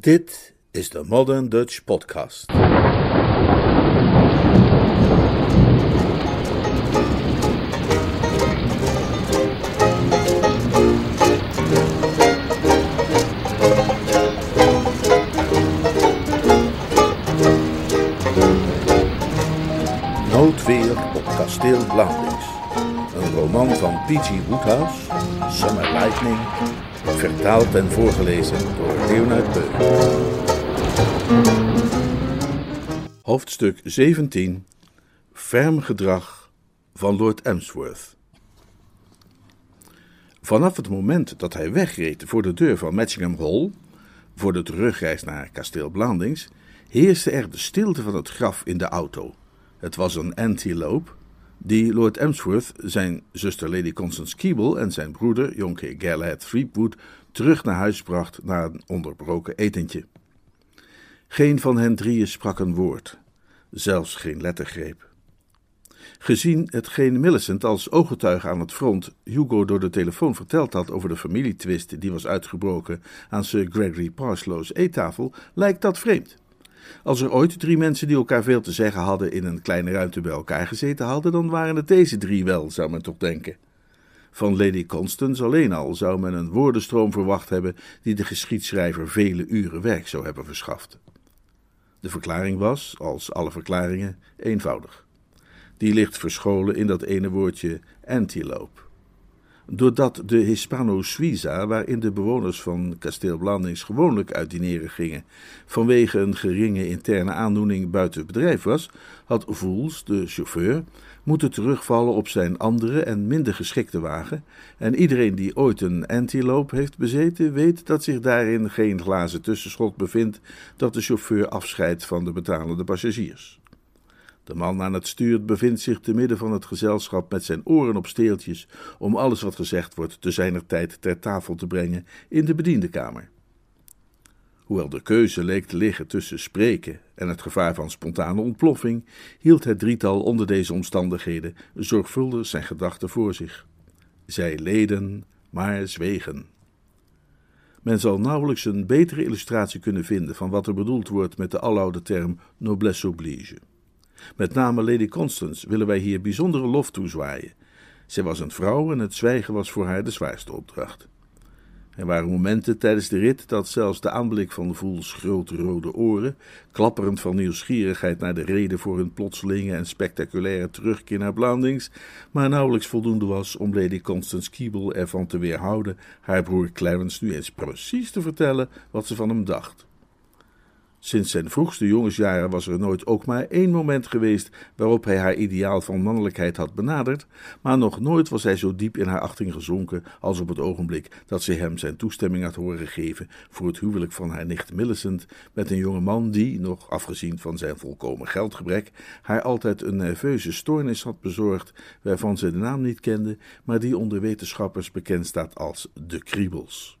Dit is de Modern Dutch Podcast. Noodweer op kasteel Blandings. Een roman van P.G. Woodhouse, Summer Lightning, vertaald en voorgelezen door Leonard Beuk. Hoofdstuk 17 Ferm gedrag van Lord Emsworth. Vanaf het moment dat hij wegreed voor de deur van Matchingham Hall, voor de terugreis naar kasteel Blandings, heerste er de stilte van het graf in de auto. Het was een antelope die Lord Emsworth, zijn zuster Lady Constance Keeble en zijn broeder, jonkheer Galahad Threepwood, terug naar huis bracht na een onderbroken etentje. Geen van hen drieën sprak een woord, zelfs geen lettergreep. Gezien hetgeen Millicent als ooggetuige aan het front Hugo door de telefoon verteld had over de familietwist die was uitgebroken aan Sir Gregory Parslow's eettafel, lijkt dat vreemd. Als er ooit drie mensen die elkaar veel te zeggen hadden in een kleine ruimte bij elkaar gezeten hadden, dan waren het deze drie wel, zou men toch denken. Van Lady Constance alleen al zou men een woordenstroom verwacht hebben die de geschiedschrijver vele uren werk zou hebben verschaft. De verklaring was, als alle verklaringen, eenvoudig. Die ligt verscholen in dat ene woordje antelope. Doordat de Hispano Suiza, waarin de bewoners van kasteel Blandings gewoonlijk uit dineren gingen, vanwege een geringe interne aandoening buiten bedrijf was, had Voels, de chauffeur, moeten terugvallen op zijn andere en minder geschikte wagen, en iedereen die ooit een antilope heeft bezeten, weet dat zich daarin geen glazen tussenschot bevindt dat de chauffeur afscheidt van de betalende passagiers. De man aan het stuur bevindt zich te midden van het gezelschap met zijn oren op steeltjes om alles wat gezegd wordt te zijner tijd ter tafel te brengen in de bediendenkamer. Hoewel de keuze leek te liggen tussen spreken en het gevaar van spontane ontploffing, hield het drietal onder deze omstandigheden zorgvuldig zijn gedachten voor zich. Zij leden, maar zwegen. Men zal nauwelijks een betere illustratie kunnen vinden van wat er bedoeld wordt met de aloude term noblesse oblige. Met name Lady Constance willen wij hier bijzondere lof toezwaaien. Zij was een vrouw en het zwijgen was voor haar de zwaarste opdracht. Er waren momenten tijdens de rit dat zelfs de aanblik van Voels grote rode oren, klapperend van nieuwsgierigheid naar de reden voor hun plotselinge en spectaculaire terugkeer naar Blandings, maar nauwelijks voldoende was om Lady Constance Keeble ervan te weerhouden haar broer Clarence nu eens precies te vertellen wat ze van hem dacht. Sinds zijn vroegste jongensjaren was er nooit ook maar één moment geweest waarop hij haar ideaal van mannelijkheid had benaderd, maar nog nooit was hij zo diep in haar achting gezonken als op het ogenblik dat ze hem zijn toestemming had horen geven voor het huwelijk van haar nicht Millicent met een jonge man die, nog afgezien van zijn volkomen geldgebrek, haar altijd een nerveuze stoornis had bezorgd waarvan ze de naam niet kende, maar die onder wetenschappers bekend staat als de kriebels.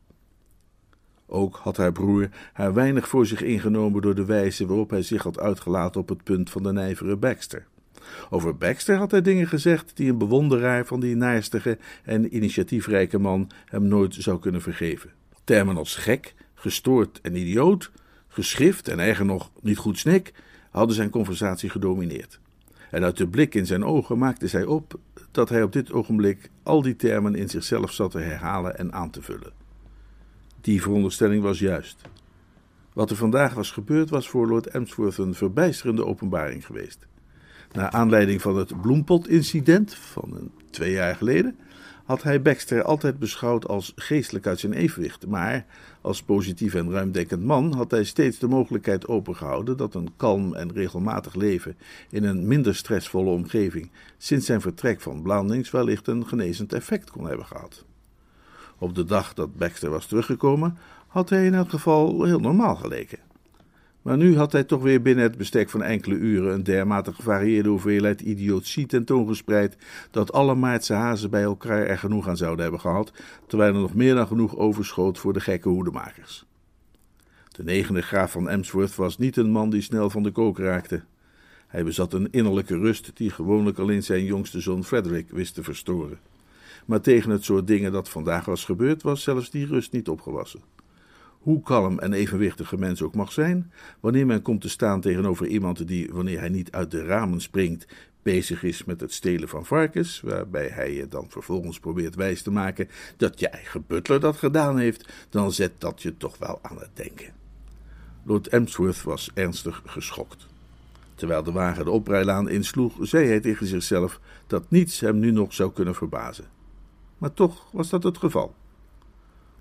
Ook had haar broer haar weinig voor zich ingenomen door de wijze waarop hij zich had uitgelaten op het punt van de nijvere Baxter. Over Baxter had hij dingen gezegd die een bewonderaar van die naarstige en initiatiefrijke man hem nooit zou kunnen vergeven. Termen als gek, gestoord en idioot, geschrift en eigen nog niet goed snik hadden zijn conversatie gedomineerd. En uit de blik in zijn ogen maakte zij op dat hij op dit ogenblik al die termen in zichzelf zat te herhalen en aan te vullen. Die veronderstelling was juist. Wat er vandaag was gebeurd was voor Lord Emsworth een verbijsterende openbaring geweest. Naar aanleiding van het bloempot-incident van twee jaar geleden had hij Baxter altijd beschouwd als geestelijk uit zijn evenwicht, maar als positief en ruimdenkend man had hij steeds de mogelijkheid opengehouden dat een kalm en regelmatig leven in een minder stressvolle omgeving sinds zijn vertrek van Blandings wellicht een genezend effect kon hebben gehad. Op de dag dat Baxter was teruggekomen, had hij in elk geval heel normaal geleken. Maar nu had hij toch weer binnen het bestek van enkele uren een dermate gevarieerde hoeveelheid idiotie tentoongespreid dat alle Maartse hazen bij elkaar er genoeg aan zouden hebben gehad, terwijl er nog meer dan genoeg overschoot voor de gekke hoedemakers. De negende graaf van Emsworth was niet een man die snel van de kook raakte. Hij bezat een innerlijke rust die gewoonlijk alleen zijn jongste zoon Frederick wist te verstoren maar tegen het soort dingen dat vandaag was gebeurd was zelfs die rust niet opgewassen. hoe kalm en evenwichtig een mens ook mag zijn, wanneer men komt te staan tegenover iemand die, wanneer hij niet uit de ramen springt, bezig is met het stelen van varkens, waarbij hij je dan vervolgens probeert wijs te maken dat je eigen butler dat gedaan heeft, dan zet dat je toch wel aan het denken. Lord Emsworth was ernstig geschokt. Terwijl de wagen de oprijlaan insloeg, zei hij tegen zichzelf dat niets hem nu nog zou kunnen verbazen. Maar toch was dat het geval.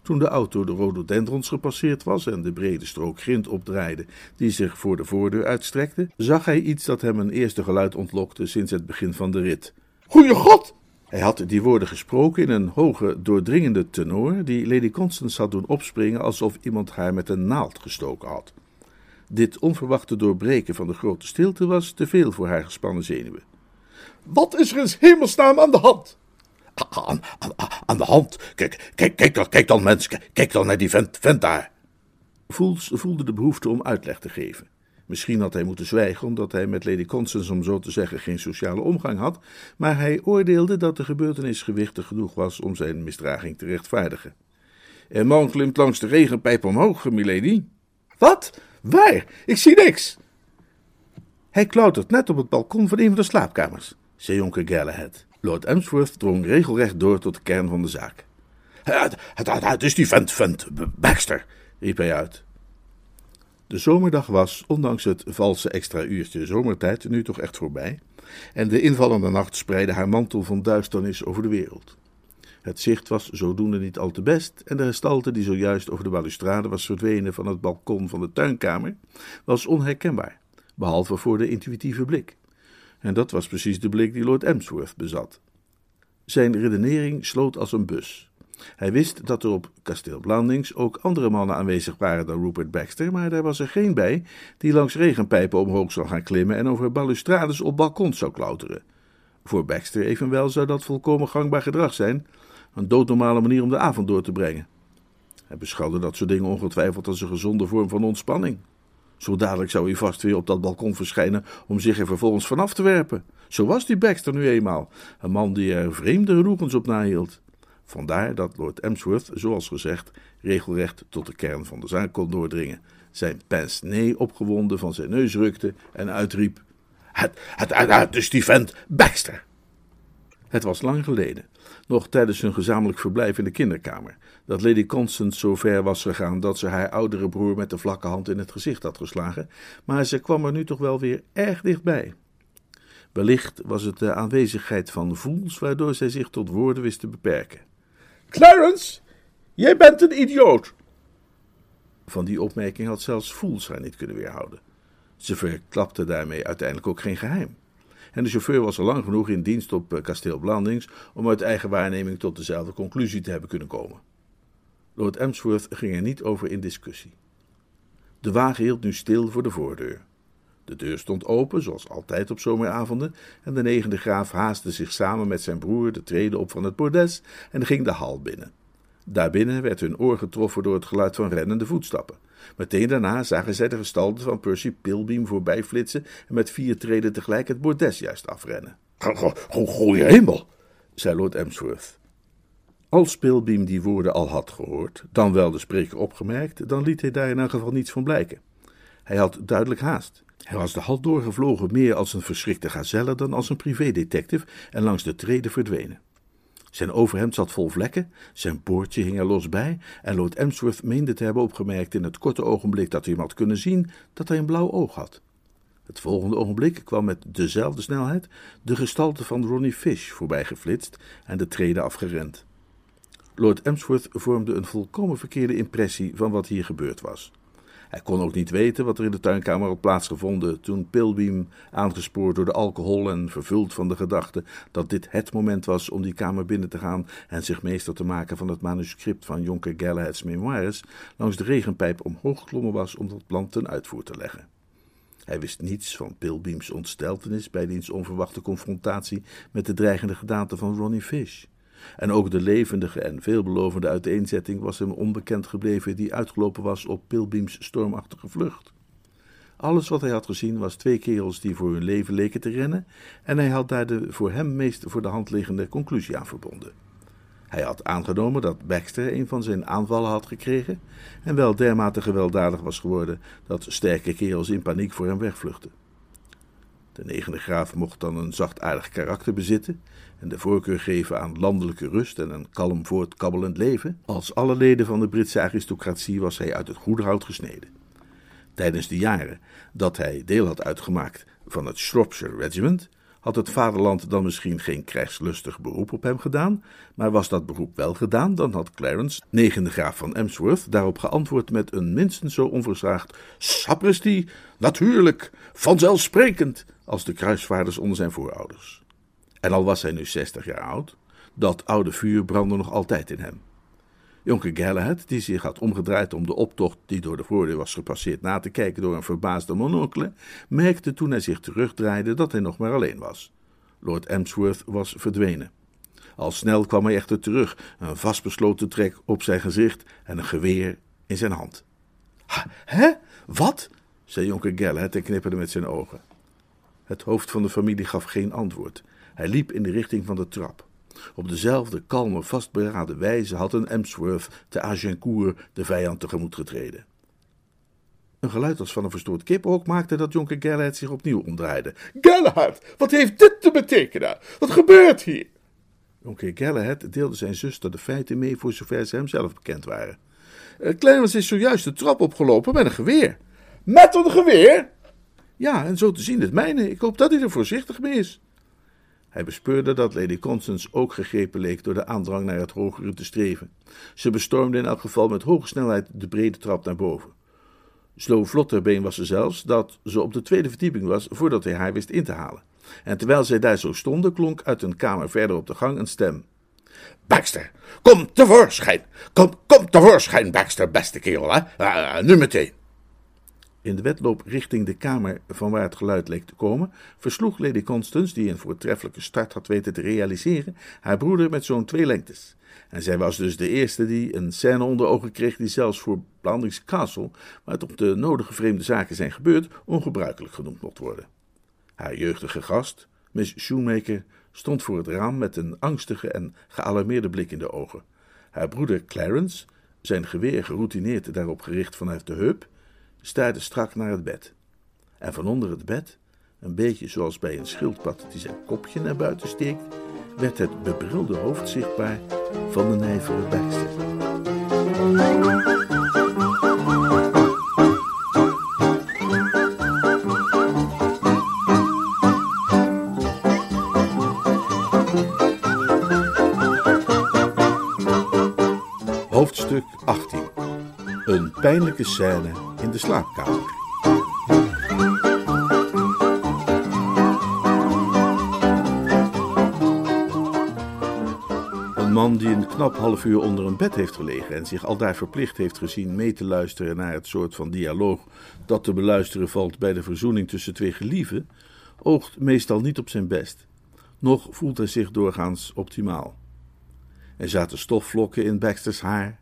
Toen de auto de rhododendrons gepasseerd was en de brede strook grind opdraaide die zich voor de voordeur uitstrekte, zag hij iets dat hem een eerste geluid ontlokte sinds het begin van de rit. Goeie God! Hij had die woorden gesproken in een hoge, doordringende tenor die Lady Constance had doen opspringen alsof iemand haar met een naald gestoken had. Dit onverwachte doorbreken van de grote stilte was te veel voor haar gespannen zenuwen. Wat is er in hemelsnaam aan de hand? Aan, aan, aan de hand. Kijk, kijk, kijk, dan, kijk dan, mens. Kijk dan naar die vent, vent daar. Voels voelde de behoefte om uitleg te geven. Misschien had hij moeten zwijgen omdat hij met Lady Constance, om zo te zeggen, geen sociale omgang had, maar hij oordeelde dat de gebeurtenis gewichtig genoeg was om zijn misdraging te rechtvaardigen. En man klimt langs de regenpijp omhoog, milady. Wat? Waar? Ik zie niks. Hij klautert net op het balkon van een van de slaapkamers, zei jonker Galahad. Lord Emsworth drong regelrecht door tot de kern van de zaak. Het, het, is die vent, vent, Baxter, riep hij uit. De zomerdag was, ondanks het valse extra uurtje zomertijd, nu toch echt voorbij, en de invallende nacht spreidde haar mantel van duisternis over de wereld. Het zicht was zodoende niet al te best, en de gestalte die zojuist over de balustrade was verdwenen van het balkon van de tuinkamer, was onherkenbaar, behalve voor de intuïtieve blik. En dat was precies de blik die Lord Emsworth bezat. Zijn redenering sloot als een bus. Hij wist dat er op kasteel Blandings ook andere mannen aanwezig waren dan Rupert Baxter, maar daar was er geen bij die langs regenpijpen omhoog zou gaan klimmen en over balustrades op balkons zou klauteren. Voor Baxter evenwel zou dat volkomen gangbaar gedrag zijn, een doodnormale manier om de avond door te brengen. Hij beschouwde dat soort dingen ongetwijfeld als een gezonde vorm van ontspanning. Zo dadelijk zou hij vast weer op dat balkon verschijnen om zich er vervolgens vanaf te werpen. Zo was die Baxter nu eenmaal, een man die er vreemde genoegens op nahield. Vandaar dat Lord Emsworth, zoals gezegd, regelrecht tot de kern van de zaak kon doordringen, zijn pince opgewonden van zijn neus rukte en uitriep: Het, het, het, het is die vent Baxter! Het was lang geleden, nog tijdens hun gezamenlijk verblijf in de kinderkamer, dat Lady Constance zo ver was gegaan dat ze haar oudere broer met de vlakke hand in het gezicht had geslagen, maar ze kwam er nu toch wel weer erg dichtbij. Wellicht was het de aanwezigheid van voels waardoor zij zich tot woorden wist te beperken. Clarence, jij bent een idioot. Van die opmerking had zelfs Fools haar niet kunnen weerhouden. Ze verklapte daarmee uiteindelijk ook geen geheim. En de chauffeur was al lang genoeg in dienst op eh, kasteel Blandings om uit eigen waarneming tot dezelfde conclusie te hebben kunnen komen. Lord Emsworth ging er niet over in discussie. De wagen hield nu stil voor de voordeur. De deur stond open, zoals altijd op zomeravonden, en de negende graaf haastte zich samen met zijn broer de treden op van het bordes en ging de hal binnen. Daarbinnen werd hun oor getroffen door het geluid van rennende voetstappen. Meteen daarna zagen zij de gestalte van Percy Pilbeam voorbij flitsen en met vier treden tegelijk het bordes juist afrennen. Goeie hemel, zei Lord Emsworth. Als Pilbeam die woorden al had gehoord, dan wel de spreker opgemerkt, dan liet hij daar in elk geval niets van blijken. Hij had duidelijk haast. Hij was de hal doorgevlogen meer als een verschrikte gazelle dan als een privédetective en langs de treden verdwenen. Zijn overhemd zat vol vlekken, zijn boordje hing er los bij en Lord Emsworth meende te hebben opgemerkt in het korte ogenblik dat hij hem had kunnen zien dat hij een blauw oog had. Het volgende ogenblik kwam met dezelfde snelheid de gestalte van Ronnie Fish voorbij geflitst en de treden afgerend. Lord Emsworth vormde een volkomen verkeerde impressie van wat hier gebeurd was. Hij kon ook niet weten wat er in de tuinkamer had plaatsgevonden toen Pilbeam, aangespoord door de alcohol en vervuld van de gedachte dat dit het moment was om die kamer binnen te gaan en zich meester te maken van het manuscript van Jonker Galahad's memoires, langs de regenpijp omhoog geklommen was om dat plan ten uitvoer te leggen. Hij wist niets van Pilbeams ontsteltenis bij diens onverwachte confrontatie met de dreigende gedaante van Ronnie Fish. En ook de levendige en veelbelovende uiteenzetting was hem onbekend gebleven die uitgelopen was op Pilbeams stormachtige vlucht. Alles wat hij had gezien was twee kerels die voor hun leven leken te rennen, en hij had daar de voor hem meest voor de hand liggende conclusie aan verbonden. Hij had aangenomen dat Baxter een van zijn aanvallen had gekregen en wel dermate gewelddadig was geworden dat sterke kerels in paniek voor hem wegvluchtten. De negende graaf mocht dan een zachtaardig karakter bezitten en de voorkeur geven aan landelijke rust en een kalm voortkabbelend leven. Als alle leden van de Britse aristocratie was hij uit het goede hout gesneden. Tijdens de jaren dat hij deel had uitgemaakt van het Shropshire Regiment, had het vaderland dan misschien geen krijgslustig beroep op hem gedaan, maar was dat beroep wel gedaan, dan had Clarence, negende graaf van Emsworth, daarop geantwoord met een minstens zo onversaagd sapristi, natuurlijk, vanzelfsprekend, als de kruisvaarders onder zijn voorouders. En al was hij nu zestig jaar oud, dat oude vuur brandde nog altijd in hem. Jonker Galahad, die zich had omgedraaid om de optocht die door de voordeur was gepasseerd na te kijken door een verbaasde monocle, merkte toen hij zich terugdraaide dat hij nog maar alleen was. Lord Emsworth was verdwenen. Al snel kwam hij echter terug, een vastbesloten trek op zijn gezicht en een geweer in zijn hand. Hè? Wat? zei jonker Galahad en knipperde met zijn ogen. Het hoofd van de familie gaf geen antwoord. Hij liep in de richting van de trap. Op dezelfde kalme, vastberaden wijze had een Emsworth te Agincourt de vijand tegemoet getreden. Een geluid als van een verstoord kippenhok maakte dat jonker Galahad zich opnieuw omdraaide. Galahad, wat heeft dit te betekenen? Wat gebeurt hier? Jonker Galahad deelde zijn zuster de feiten mee voor zover ze hem zelf bekend waren. Uh, Clarence is zojuist de trap opgelopen met een geweer. Met een geweer? Ja, en zo te zien het mijne. Ik hoop dat hij er voorzichtig mee is. Hij bespeurde dat Lady Constance ook gegrepen leek door de aandrang naar het hogere te streven. Ze bestormde in elk geval met hoge snelheid de brede trap naar boven. Zo vlot ter been was ze zelfs dat ze op de tweede verdieping was voordat hij haar wist in te halen. En terwijl zij daar zo stonden, klonk uit een kamer verder op de gang een stem. Baxter, kom tevoorschijn! Kom, kom tevoorschijn, Baxter, beste kerel, hè? Uh, nu meteen. In de wedloop richting de kamer van waar het geluid leek te komen, versloeg Lady Constance, die een voortreffelijke start had weten te realiseren, haar broeder met zo'n twee lengtes. En zij was dus de eerste die een scène onder ogen kreeg die zelfs voor Blandings Castle, waar toch de nodige vreemde zaken zijn gebeurd, ongebruikelijk genoemd mocht worden. Haar jeugdige gast, Miss Shoemaker, stond voor het raam met een angstige en gealarmeerde blik in de ogen. Haar broeder Clarence, zijn geweer geroutineerd daarop gericht vanuit de heup, staarde strak naar het bed. En van onder het bed, een beetje zoals bij een schildpad die zijn kopje naar buiten steekt, werd het bebrilde hoofd zichtbaar van de nijvere Baxter. Hoofdstuk 18 Een pijnlijke scène in de slaapkamer. Een man die een knap half uur onder een bed heeft gelegen en zich aldaar verplicht heeft gezien mee te luisteren naar het soort van dialoog dat te beluisteren valt bij de verzoening tussen twee gelieven, oogt meestal niet op zijn best. Nog voelt hij zich doorgaans optimaal. Er zaten stofvlokken in Baxter's haar,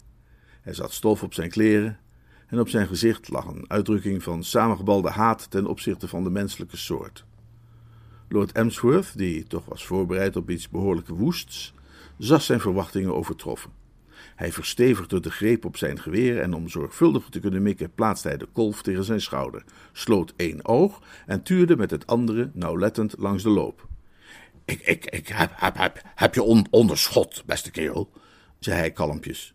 er zat stof op zijn kleren en op zijn gezicht lag een uitdrukking van samengebalde haat ten opzichte van de menselijke soort. Lord Emsworth, die toch was voorbereid op iets behoorlijk woests, zag zijn verwachtingen overtroffen. Hij verstevigde de greep op zijn geweer en om zorgvuldiger te kunnen mikken plaatste hij de kolf tegen zijn schouder, sloot één oog en tuurde met het andere nauwlettend langs de loop. Ik, ik, ik heb, heb, heb, heb je on, onderschot, beste kerel, zei hij kalmpjes.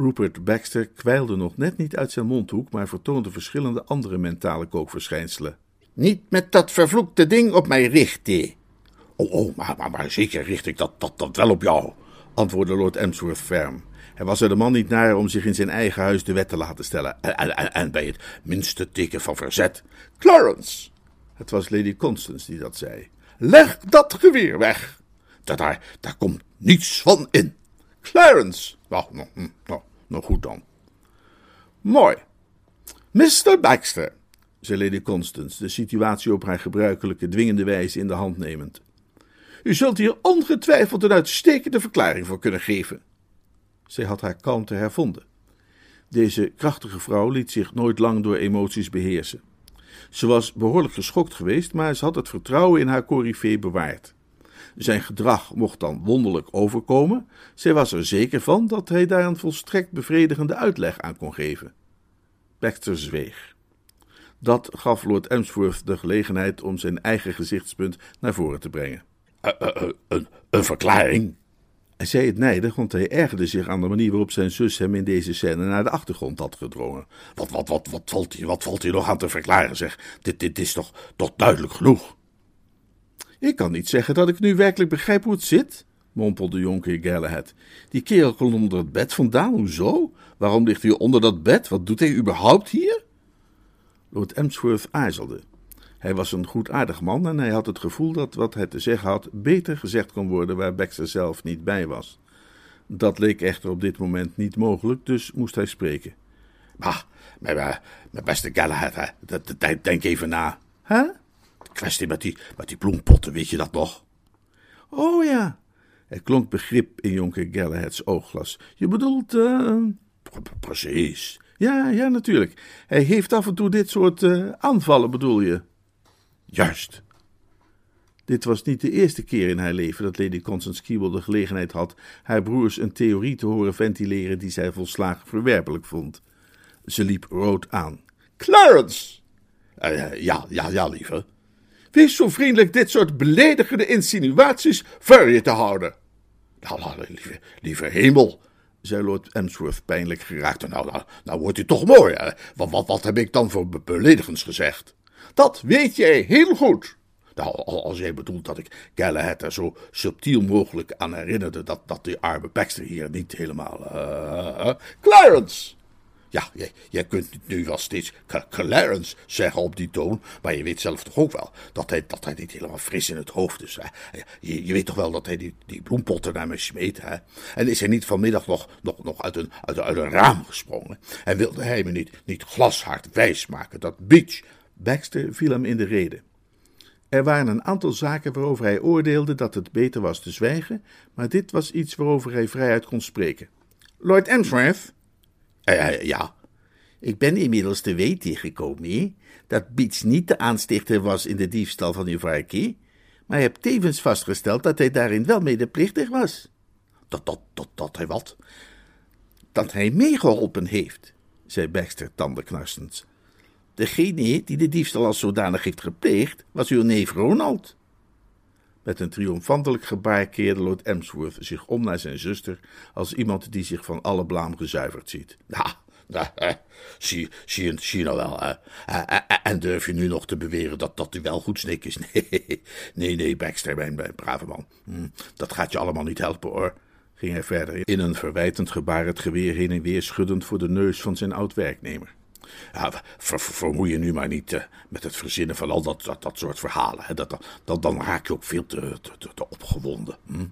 Rupert Baxter kwijlde nog net niet uit zijn mondhoek, maar vertoonde verschillende andere mentale kookverschijnselen. Niet met dat vervloekte ding op mij richten. Oh, oh, maar, maar, maar zeker richt ik dat, dat, dat wel op jou, antwoordde Lord Emsworth ferm. Hij was er de man niet naar om zich in zijn eigen huis de wet te laten stellen. En, en, en bij het minste teken van verzet. Clarence! Het was Lady Constance die dat zei. Leg dat geweer weg. Daar, daar, daar komt niets van in. Clarence! Nou, nou, nou, nou goed dan. Mooi. Mr. Baxter, zei Lady Constance, de situatie op haar gebruikelijke dwingende wijze in de hand nemend. U zult hier ongetwijfeld een uitstekende verklaring voor kunnen geven. Zij had haar kalmte hervonden. Deze krachtige vrouw liet zich nooit lang door emoties beheersen. Ze was behoorlijk geschokt geweest, maar ze had het vertrouwen in haar corifee bewaard. Zijn gedrag mocht dan wonderlijk overkomen. Zij was er zeker van dat hij daar een volstrekt bevredigende uitleg aan kon geven. Baxter zweeg. Dat gaf Lord Emsworth de gelegenheid om zijn eigen gezichtspunt naar voren te brengen. Uh, uh, een, een verklaring? Hij zei het nijdig, want hij ergerde zich aan de manier waarop zijn zus hem in deze scène naar de achtergrond had gedrongen. Wat, wat, wat, wat, valt, hier, wat valt hier nog aan te verklaren, zeg? Dit, dit is toch, toch duidelijk genoeg? Ik kan niet zeggen dat ik nu werkelijk begrijp hoe het zit, mompelde jonker Galahad. Die kerel komt onder het bed vandaan, hoezo? Waarom ligt hij onder dat bed? Wat doet hij überhaupt hier? Lord Emsworth aarzelde. Hij was een goedaardig man en hij had het gevoel dat wat hij te zeggen had beter gezegd kon worden waar Baxter zelf niet bij was. Dat leek echter op dit moment niet mogelijk, dus moest hij spreken. Maar, mijn, mijn beste Galahad, denk even na. Hè? De kwestie met die, met die bloempotten, weet je dat nog? Oh ja. Er klonk begrip in jonker Galahads oogglas. Je bedoelt, uh... Precies. Ja, ja, natuurlijk. Hij heeft af en toe dit soort uh, aanvallen, bedoel je? Juist. Dit was niet de eerste keer in haar leven dat Lady Constance Keeble de gelegenheid had haar broers een theorie te horen ventileren die zij volslagen verwerpelijk vond. Ze liep rood aan. Clarence! Uh, ja, ja, ja, lieve. Wees zo vriendelijk dit soort beledigende insinuaties voor je te houden. Nou, nou lieve, lieve hemel, zei Lord Emsworth pijnlijk geraakt. Nou, nou, nou wordt u toch mooi, hè? Wat, wat, wat heb ik dan voor beledigends gezegd? Dat weet jij heel goed. Nou, als jij bedoelt dat ik Galahad er zo subtiel mogelijk aan herinnerde dat, dat die arme Baxter hier niet helemaal. Uh, Clarence! Ja, jij, kunt nu wel steeds Clarence zeggen op die toon, maar je weet zelf toch ook wel dat hij, dat hij niet helemaal fris in het hoofd is. Je, je weet toch wel dat hij die, die bloempotten naar me smeet, hè? En is hij niet vanmiddag nog, nog, nog uit, een, uit, een raam gesprongen? En wilde hij me niet, niet glashard wijsmaken dat Beach Baxter viel hem in de rede. Er waren een aantal zaken waarover hij oordeelde dat het beter was te zwijgen, maar dit was iets waarover hij vrijuit kon spreken. Lord Emsworth? Uh, ja. Ik ben inmiddels te weten gekomen dat Beach niet de aanstichter was in de diefstal van uw varkie, maar hebt tevens vastgesteld dat hij daarin wel medeplichtig was. Dat, dat, dat, dat hij wat? Dat hij meegeholpen heeft, zei Baxter tandenknarsend. Degene die de diefstal als zodanig heeft gepleegd, was uw neef Ronald. Met een triomfantelijk gebaar keerde Lord Emsworth zich om naar zijn zuster, als iemand die zich van alle blaam gezuiverd ziet. Ja, nou, zie, zie, zie nou wel, hè? En durf je nu nog te beweren dat, dat u wel goed snik is? Nee, nee, nee, Baxter, mijn, brave man. Hm, dat gaat je allemaal niet helpen, hoor. Ging hij verder, in een verwijtend gebaar het geweer heen en weer schuddend voor de neus van zijn oud-werknemer. Ja, ver, vermoei je nu maar niet uh, met het verzinnen van al dat, dat, dat soort verhalen. Hè. Dat, dat, dan raak je ook veel te, te, te opgewonden. Hm?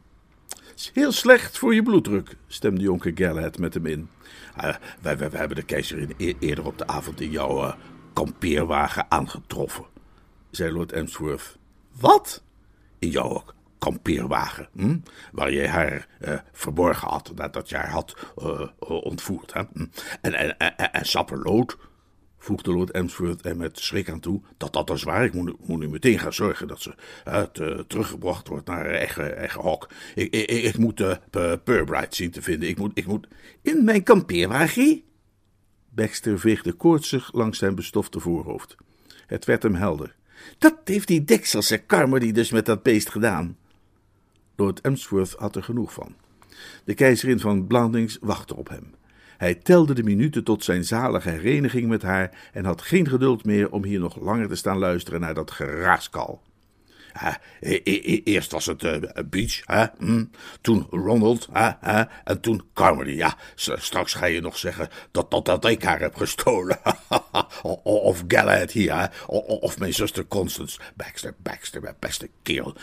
is heel slecht voor je bloeddruk, stemde jonker Galahad met hem in. Uh, wij, wij, wij, hebben de keizerin e eerder op de avond in jouw uh, kampeerwagen aangetroffen, zei Lord Emsworth. Wat? In jouw kampeerwagen, hm? waar jij haar uh, verborgen had nadat je haar had ontvoerd. Hè? Hm? En, en, en, en sapperlood, voegde Lord Emsworth er met schrik aan toe, dat dat is waar. Ik moet, moet nu meteen gaan zorgen dat ze uh, te, teruggebracht wordt naar haar eigen, eigen hok. Ik, ik, ik moet uh, Purbright zien te vinden. Ik moet, ik moet... In mijn kampeerwagen? Baxter veegde koortsig langs zijn bestofte voorhoofd. Het werd hem helder. Dat heeft die dekselse Carmody dus met dat beest gedaan. Lord Emsworth had er genoeg van. De keizerin van Blandings wachtte op hem. Hij telde de minuten tot zijn zalige hereniging met haar en had geen geduld meer om hier nog langer te staan luisteren naar dat geraaskal. E e eerst was het uh, Beach? Hm? toen Ronald, en toen Carmody. Ja, straks ga je nog zeggen dat, dat, dat ik haar heb gestolen. of Galahad hier, of mijn zuster Constance. Baxter, Baxter, mijn beste kerel.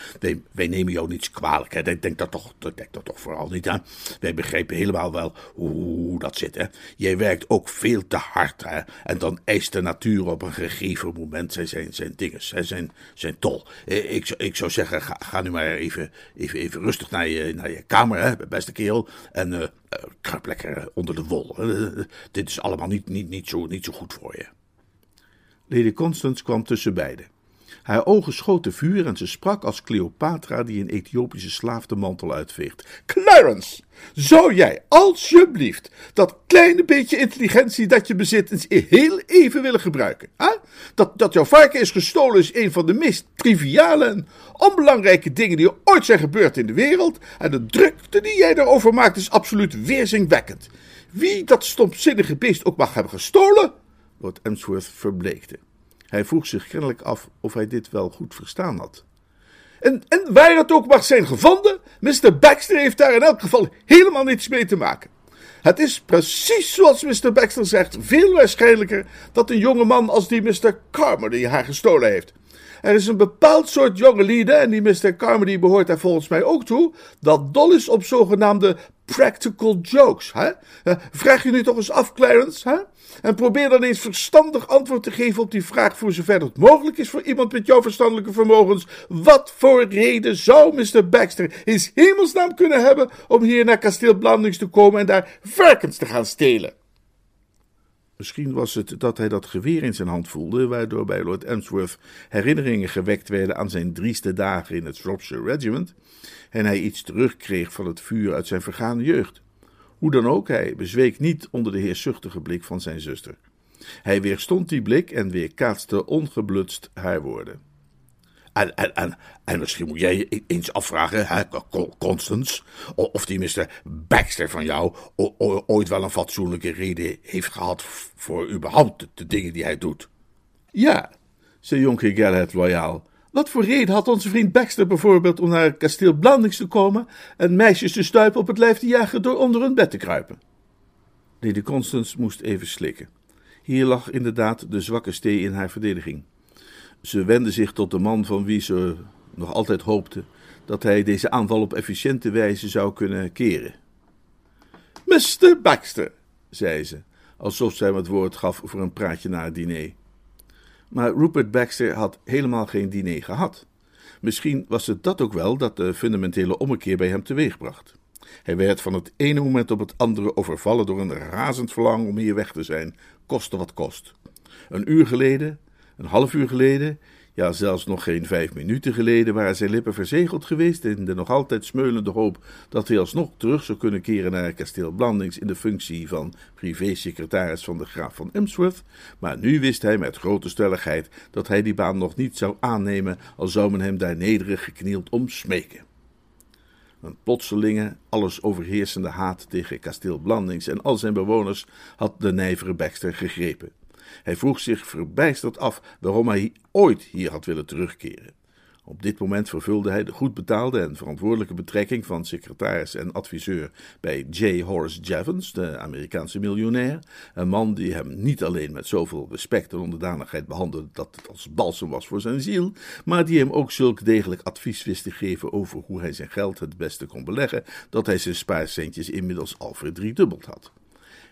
Wij, nemen jou niets kwalijk, hè? Denk, dat toch, denk dat toch vooral niet, hè? Wij begrijpen helemaal wel hoe dat zit, hè? Jij werkt ook veel te hard, hè? En dan eist de natuur op een gegeven moment zijn, zijn, zijn dinges, zijn, zijn tol. Ik ik, zou zeggen, ga, nu maar even, even, even rustig naar je, naar je kamer, hè, beste kerel. En uh, kruip lekker onder de wol. Dit is allemaal niet, niet, niet, zo, niet zo goed voor je. Lady Constance kwam tussen beiden. Haar ogen schoten vuur en ze sprak als Cleopatra die een Ethiopische slaaf de mantel uitveegt. Clarence, zou jij alsjeblieft dat kleine beetje intelligentie dat je bezit eens heel even willen gebruiken? Hè? Dat, dat jouw varken is gestolen is een van de meest triviale en onbelangrijke dingen die ooit zijn gebeurd in de wereld. En de drukte die jij daarover maakt is absoluut weerzinwekkend. Wie dat stomzinnige beest ook mag hebben gestolen, Lord Emsworth verbleekte. Hij vroeg zich kennelijk af of hij dit wel goed verstaan had. En, en waar het ook mag zijn gevonden, Mr. Baxter heeft daar in elk geval helemaal niets mee te maken. Het is precies zoals Mr. Baxter zegt, veel waarschijnlijker dat een jonge man als die Mr. Carmody haar gestolen heeft. Er is een bepaald soort jonge lieden, en die Mr. Carmody behoort daar volgens mij ook toe, dat dol is op zogenaamde practical jokes. Hè? Eh, vraag je nu toch eens af, Clarence, hè? En probeer dan eens verstandig antwoord te geven op die vraag voor zover het mogelijk is voor iemand met jouw verstandelijke vermogens. Wat voor reden zou Mr. Baxter in hemelsnaam kunnen hebben om hier naar kasteel Blandings te komen en daar varkens te gaan stelen? Misschien was het dat hij dat geweer in zijn hand voelde, waardoor bij Lord Emsworth herinneringen gewekt werden aan zijn drieste dagen in het Shropshire Regiment, en hij iets terugkreeg van het vuur uit zijn vergane jeugd. Hoe dan ook, hij bezweek niet onder de heerzuchtige blik van zijn zuster. Hij weerstond die blik en weerkaatste ongeblutst haar woorden. En, en, en, en misschien moet jij je eens afvragen, hè, Constance, of die Mr. Baxter van jou ooit wel een fatsoenlijke reden heeft gehad voor überhaupt de dingen die hij doet. Ja, zei jonker Galahad loyaal. Wat voor reden had onze vriend Baxter bijvoorbeeld om naar kasteel Blandings te komen en meisjes te stuipen op het lijf te jagen door onder hun bed te kruipen? Lady Constance moest even slikken. Hier lag inderdaad de zwakke stee in haar verdediging. Ze wendde zich tot de man van wie ze nog altijd hoopte dat hij deze aanval op efficiënte wijze zou kunnen keren. Mr. Baxter, zei ze, alsof zij hem het woord gaf voor een praatje na het diner. Maar Rupert Baxter had helemaal geen diner gehad. Misschien was het dat ook wel dat de fundamentele ommekeer bij hem teweegbracht. Hij werd van het ene moment op het andere overvallen door een razend verlangen om hier weg te zijn, koste wat kost. Een uur geleden, een half uur geleden, ja, zelfs nog geen vijf minuten geleden waren zijn lippen verzegeld geweest in de nog altijd smeulende hoop dat hij alsnog terug zou kunnen keren naar kasteel Blandings in de functie van privésecretaris van de graaf van Emsworth, maar nu wist hij met grote stelligheid dat hij die baan nog niet zou aannemen, al zou men hem daar nederig geknield om smeken. Een plotselinge, alles overheersende haat tegen kasteel Blandings en al zijn bewoners had de nijvere Baxter gegrepen. Hij vroeg zich verbijsterd af waarom hij ooit hier had willen terugkeren. Op dit moment vervulde hij de goed betaalde en verantwoordelijke betrekking van secretaris en adviseur bij J. Horace Jevons, de Amerikaanse miljonair. Een man die hem niet alleen met zoveel respect en onderdanigheid behandelde dat het als balsem was voor zijn ziel, maar die hem ook zulk degelijk advies wist te geven over hoe hij zijn geld het beste kon beleggen, dat hij zijn spaarcentjes inmiddels al verdriedubbeld had.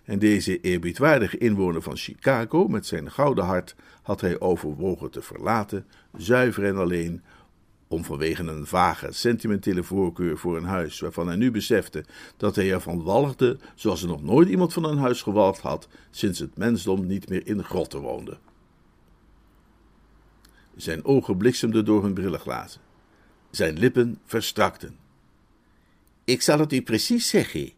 En deze eerbiedwaardige inwoner van Chicago, met zijn gouden hart, had hij overwogen te verlaten, zuiver en alleen, om vanwege een vage, sentimentele voorkeur voor een huis, waarvan hij nu besefte dat hij ervan walgde, zoals er nog nooit iemand van een huis gewalgd had, sinds het mensdom niet meer in grotten woonde. Zijn ogen bliksemden door hun brillenglazen. Zijn lippen verstrakten. Ik zal het u precies zeggen,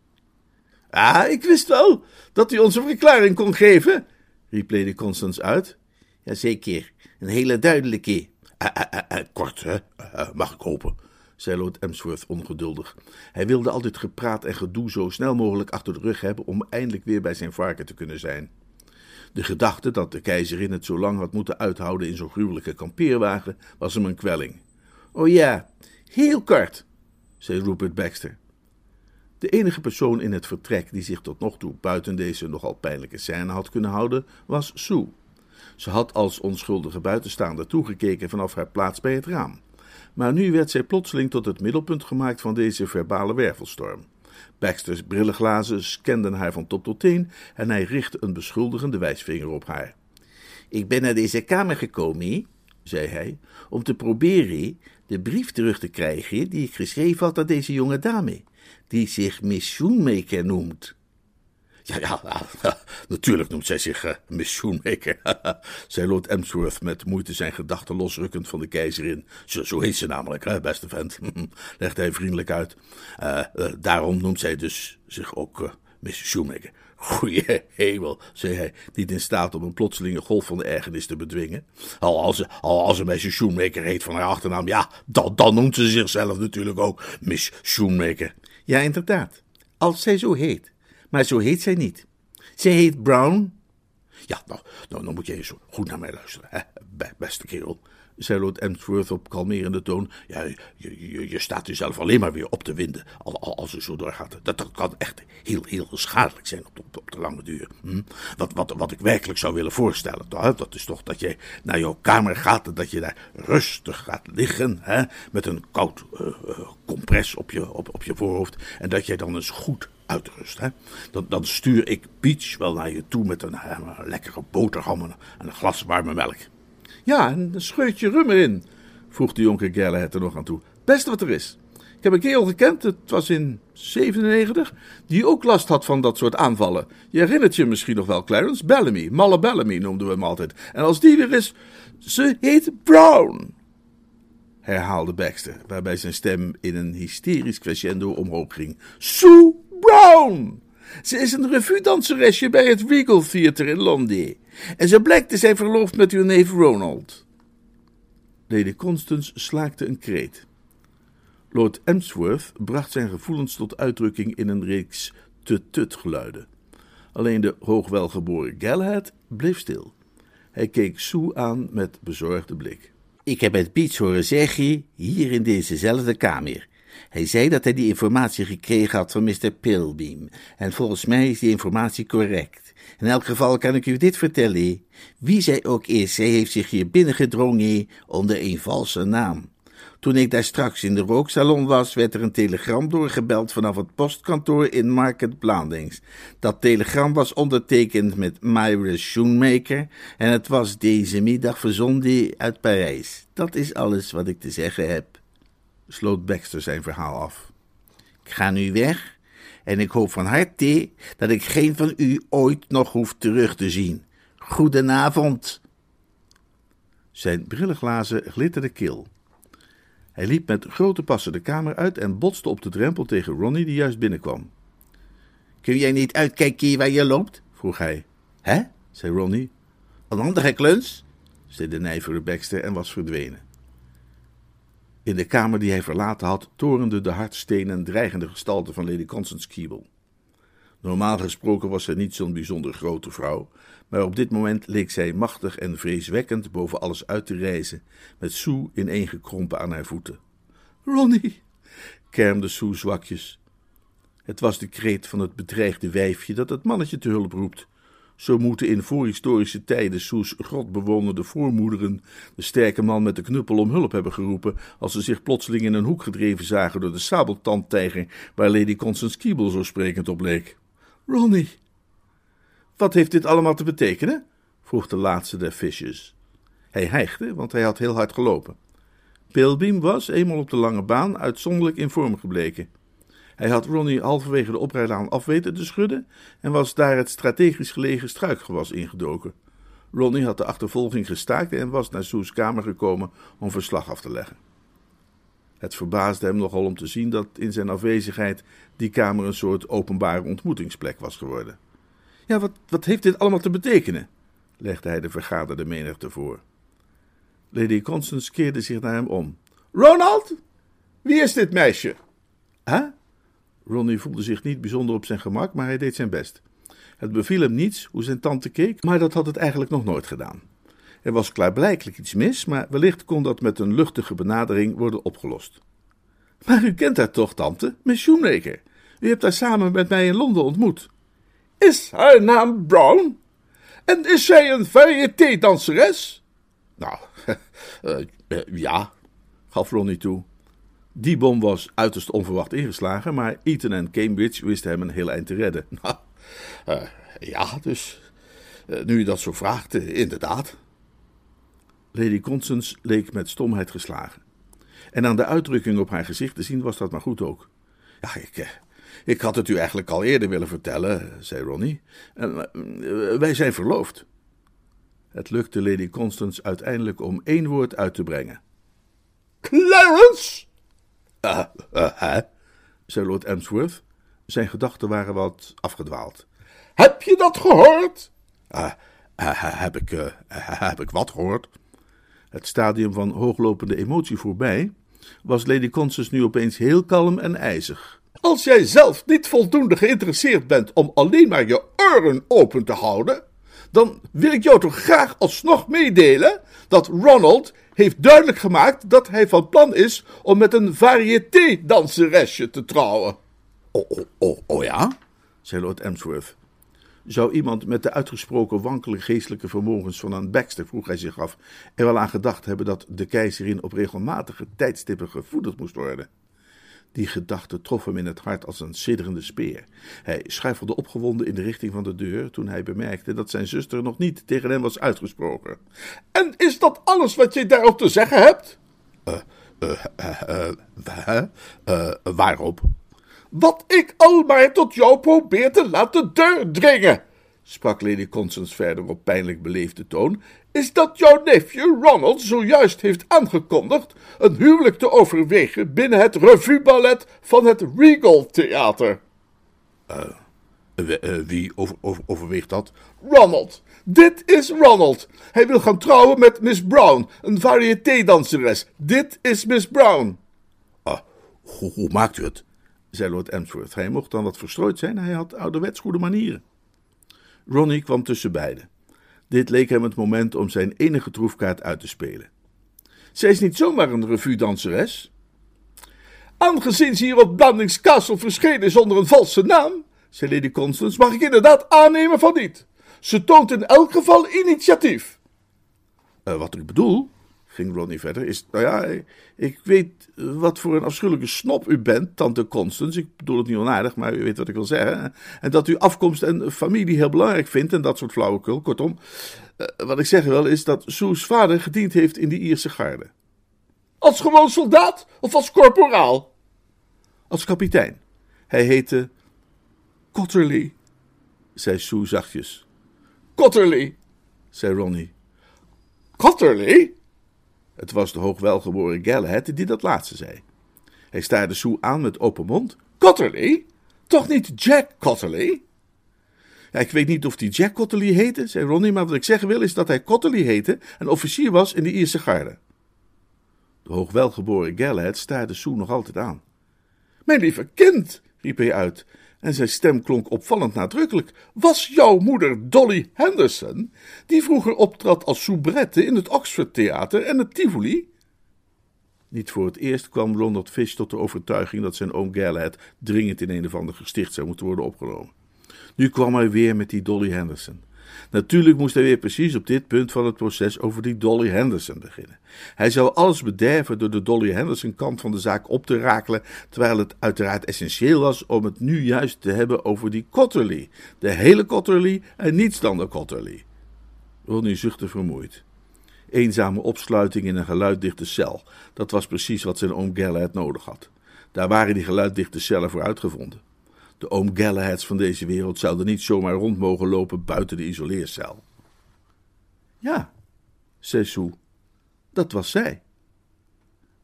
Ah, ik wist wel dat u ons een verklaring kon geven, riep Lady Constance uit. Jazeker, een hele duidelijke. Uh, uh, uh, kort, hè? mag ik hopen, zei Lord Emsworth ongeduldig. Hij wilde altijd gepraat en gedoe zo snel mogelijk achter de rug hebben om eindelijk weer bij zijn varken te kunnen zijn. De gedachte dat de keizerin het zo lang had moeten uithouden in zo'n gruwelijke kampeerwagen was hem een kwelling. Oh ja, heel kort, zei Rupert Baxter. De enige persoon in het vertrek die zich tot nog toe buiten deze nogal pijnlijke scène had kunnen houden, was Sue. Ze had als onschuldige buitenstaander toegekeken vanaf haar plaats bij het raam. Maar nu werd zij plotseling tot het middelpunt gemaakt van deze verbale wervelstorm. Baxter's brillenglazen scanden haar van top tot teen en hij richtte een beschuldigende wijsvinger op haar. Ik ben naar deze kamer gekomen, zei hij, om te proberen de brief terug te krijgen die ik geschreven had aan deze jonge dame die zich Miss Shoemaker noemt. Ja, ja, natuurlijk noemt zij zich uh, Miss Shoemaker, zei Lord Emsworth met moeite zijn gedachten losrukkend van de keizerin. Zo, zo heet ze namelijk, hè, beste vent, legde hij vriendelijk uit. Uh, uh, daarom noemt zij dus zich ook Miss Shoemaker. Goeie hemel, zei hij, niet in staat om een plotselinge golf van ergernis te bedwingen. Al als al als ze Miss Shoemaker heet van haar achternaam, ja, dan, dan noemt ze zichzelf natuurlijk ook Miss Shoemaker. Ja, inderdaad, als zij zo heet. Maar zo heet zij niet. Zij heet Brown. Ja, nou, nou, dan moet je eens goed naar mij luisteren, hè, beste kerel zei Lord Emsworth op kalmerende toon. Ja, je, je, je staat jezelf alleen maar weer op te winden als het zo doorgaat. Dat, dat kan echt heel, heel schadelijk zijn op, de lange duur. Hm? Wat, wat, wat ik werkelijk zou willen voorstellen, dat is toch dat je naar jouw kamer gaat en dat je daar rustig gaat liggen, hè, met een koud uh, compress op je, op, op je voorhoofd, en dat jij dan eens goed uitrust. Hè? Dan, dan stuur ik Peach wel naar je toe met een, een lekkere boterham en een glas warme melk. Ja, een scheutje rum erin, vroeg de jonker Galahad er nog aan toe. Beste wat er is. Ik heb een kerel gekend, het was in 97, die ook last had van dat soort aanvallen. Je herinnert je misschien nog wel, Clarence? Bellamy, Malle Bellamy noemden we hem altijd. En als die weer is, ze heet Brown, herhaalde Baxter, waarbij zijn stem in een hysterisch crescendo omhoog ging. Sue Brown! Ze is een revue-danseresje bij het Regal Theatre in Londen. En ze blijkt te zijn verloofd met uw neef Ronald. Lady Constance slaakte een kreet. Lord Emsworth bracht zijn gevoelens tot uitdrukking in een reeks tut-tut geluiden. Alleen de hoogwelgeboren Galahad bleef stil. Hij keek Sue aan met bezorgde blik. Ik heb het Piets horen zeggen, hier in dezezelfde kamer. Hij zei dat hij die informatie gekregen had van Mr. Pilbeam. En volgens mij is die informatie correct. In elk geval kan ik u dit vertellen. Wie zij ook is, zij heeft zich hier binnengedrongen onder een valse naam. Toen ik daar straks in de rooksalon was, werd er een telegram doorgebeld vanaf het postkantoor in Market Blandings. Dat telegram was ondertekend met Myra Schoenmaker en het was deze middag verzonden uit Parijs. Dat is alles wat ik te zeggen heb sloot Baxter zijn verhaal af. Ik ga nu weg en ik hoop van harte dat ik geen van u ooit nog hoef terug te zien. Goedenavond. Zijn brillenglazen glitterden kil. Hij liep met grote passen de kamer uit en botste op de drempel tegen Ronnie, die juist binnenkwam. Kun jij niet uitkijken waar je loopt? vroeg hij. Hè? zei Ronnie. Een andere kluns? zei de nijvere Baxter en was verdwenen. In de kamer die hij verlaten had, torende de hardstenen en dreigende gestalte van Lady Constance Keeble. Normaal gesproken was zij niet zo'n bijzonder grote vrouw, maar op dit moment leek zij machtig en vreeswekkend boven alles uit te reizen, met Sue ineengekrompen aan haar voeten. Ronnie, kermde Sue zwakjes. Het was de kreet van het bedreigde wijfje dat het mannetje te hulp roept. Zo moeten in voorhistorische tijden Soes grotbewonende voormoederen de sterke man met de knuppel om hulp hebben geroepen als ze zich plotseling in een hoek gedreven zagen door de sabeltandtijger waar Lady Constance Keeble zo sprekend op leek. Ronnie, wat heeft dit allemaal te betekenen? vroeg de laatste der visjes. Hij hijgde, want hij had heel hard gelopen. Pilbeam was, eenmaal op de lange baan, uitzonderlijk in vorm gebleken. Hij had Ronnie halverwege de oprijlaan af weten te schudden en was daar het strategisch gelegen struikgewas ingedoken. Ronnie had de achtervolging gestaakt en was naar Sue's kamer gekomen om verslag af te leggen. Het verbaasde hem nogal om te zien dat in zijn afwezigheid die kamer een soort openbare ontmoetingsplek was geworden. Ja, wat, wat heeft dit allemaal te betekenen? legde hij de vergaderde menigte voor. Lady Constance keerde zich naar hem om. Ronald? Wie is dit meisje? Huh? Ronnie voelde zich niet bijzonder op zijn gemak, maar hij deed zijn best. Het beviel hem niets hoe zijn tante keek, maar dat had het eigenlijk nog nooit gedaan. Er was klaarblijkelijk iets mis, maar wellicht kon dat met een luchtige benadering worden opgelost. Maar u kent haar toch, tante, Miss Shoemaker? U hebt haar samen met mij in Londen ontmoet. Is haar naam Brown? En is zij een variété-danseres? Nou, uh, uh, ja, gaf Ronnie toe. Die bom was uiterst onverwacht ingeslagen, maar Eton en Cambridge wisten hem een heel eind te redden. Nou, uh, ja, dus uh, nu je dat zo vraagt, uh, inderdaad. Lady Constance leek met stomheid geslagen. En aan de uitdrukking op haar gezicht te zien was dat maar goed ook. Ja, ik, Ik had het u eigenlijk al eerder willen vertellen, zei Ronnie. Wij zijn verloofd. Het lukte Lady Constance uiteindelijk om één woord uit te brengen. Clarence! Uh, uh, hè? zei Lord Emsworth. Zijn gedachten waren wat afgedwaald. Heb je dat gehoord? Uh, heb, ik, heb ik wat gehoord? Het stadium van hooglopende emotie voorbij, was Lady Constance nu opeens heel kalm en ijzig. Als jij zelf niet voldoende geïnteresseerd bent om alleen maar je oren open te houden, dan wil ik jou toch graag alsnog meedelen dat Ronald heeft duidelijk gemaakt dat hij van plan is om met een variété-danseresje te trouwen. Oh, oh, oh, oh ja? zei Lord Emsworth. Zou iemand met de uitgesproken wankele geestelijke vermogens van een Baxter, vroeg hij zich af, er wel aan gedacht hebben dat de keizerin op regelmatige tijdstippen gevoederd moest worden? Die gedachte trof hem in het hart als een sidderende speer. Hij schuifelde opgewonden in de richting van de deur toen hij bemerkte dat zijn zuster nog niet tegen hem was uitgesproken. En is dat alles wat je daarop te zeggen hebt? Uh, uh, uh, waarop? Wat ik al maar tot jou probeer te laten doordringen, sprak Lady Constance verder op pijnlijk beleefde toon, is dat jouw neefje Ronald zojuist heeft aangekondigd een huwelijk te overwegen binnen het revueballet van het Regal Theater. Uh, wie over, over, overweegt dat? Ronald. Dit is Ronald. Hij wil gaan trouwen met Miss Brown, een variété-danseres. Dit is Miss Brown. Hoe, hoe maakt u het? zei Lord Emsworth. Hij mocht dan wat verstrooid zijn, hij had ouderwets goede manieren. Ronnie kwam tussen beiden. Dit leek hem het moment om zijn enige troefkaart uit te spelen. Zij is niet zomaar een revue-danseres. Aangezien ze hier op Blandings Castle verschenen is onder een valse naam, zei Lady Constance, mag ik inderdaad aannemen van niet. Ze toont in elk geval initiatief. Uh, wat ik bedoel, ging Ronnie verder, is, nou ja, ik weet wat voor een afschuwelijke snop u bent, tante Constance. Ik bedoel het niet onaardig, maar u weet wat ik wil zeggen. En dat u afkomst en familie heel belangrijk vindt en dat soort flauwekul. Kortom, uh, wat ik zeggen wil is dat Sue's vader gediend heeft in die Ierse garde. Als gewoon soldaat of als corporaal? Als kapitein. Hij heette Cotterley, zei Sue zachtjes. Cotterley, zei Ronnie. Cotterley? Het was de hoogwelgeboren Galahad die dat laatste zei. Hij staarde Sue aan met open mond. Cotterley? Toch niet Jack Cotterley? Ik weet niet of die Jack Cotterley heette, zei Ronnie, maar wat ik zeggen wil is dat hij Cotterley heette en officier was in de Ierse garde. De hoogwelgeboren Galahad staarde Sue nog altijd aan. Mijn lieve kind, riep hij uit, en zijn stem klonk opvallend nadrukkelijk. Was jouw moeder Dolly Henderson, die vroeger optrad als soubrette in het Oxford Theater en het Tivoli? Niet voor het eerst kwam Ronald Fish tot de overtuiging dat zijn oom Galahad dringend in een of ander gesticht zou moeten worden opgenomen. Nu kwam hij weer met die Dolly Henderson. Natuurlijk moest hij weer precies op dit punt van het proces over die Dolly Henderson beginnen. Hij zou alles bederven door de Dolly Henderson kant van de zaak op te rakelen, terwijl het uiteraard essentieel was om het nu juist te hebben over die Cotterley. De hele Cotterley en niets dan de Cotterley. Ronnie zuchtte vermoeid. Eenzame opsluiting in een geluiddichte cel, dat was precies wat zijn oom Galahad nodig had. Daar waren die geluiddichte cellen voor uitgevonden. De oom Galahads van deze wereld zouden niet zomaar rond mogen lopen buiten de isoleercel. Ja, zei Sue, dat was zij.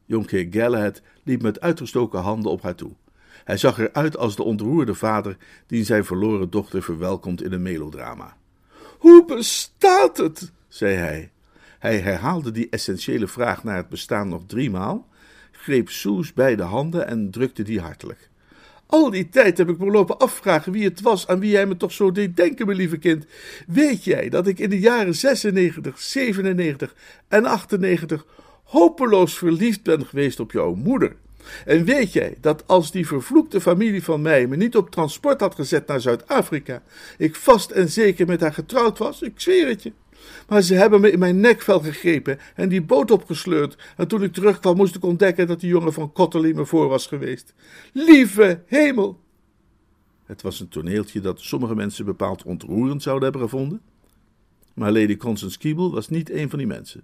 Jonkheer Galahad liep met uitgestoken handen op haar toe. Hij zag eruit als de ontroerde vader die zijn verloren dochter verwelkomt in een melodrama. Hoe bestaat het? zei hij. Hij herhaalde die essentiële vraag naar het bestaan nog driemaal, greep Sue's beide handen en drukte die hartelijk. Al die tijd heb ik me lopen afvragen wie het was aan wie jij me toch zo deed denken, mijn lieve kind. Weet jij dat ik in de jaren 96, 97 en 98 hopeloos verliefd ben geweest op jouw moeder? En weet jij dat als die vervloekte familie van mij me niet op transport had gezet naar Zuid-Afrika, ik vast en zeker met haar getrouwd was? Ik zweer het je. Maar ze hebben me in mijn nekvel gegrepen en die boot opgesleurd. En toen ik terugkwam, moest ik ontdekken dat die jongen van Cotterley me voor was geweest. Lieve hemel! Het was een toneeltje dat sommige mensen bepaald ontroerend zouden hebben gevonden. Maar Lady Constance Keeble was niet een van die mensen.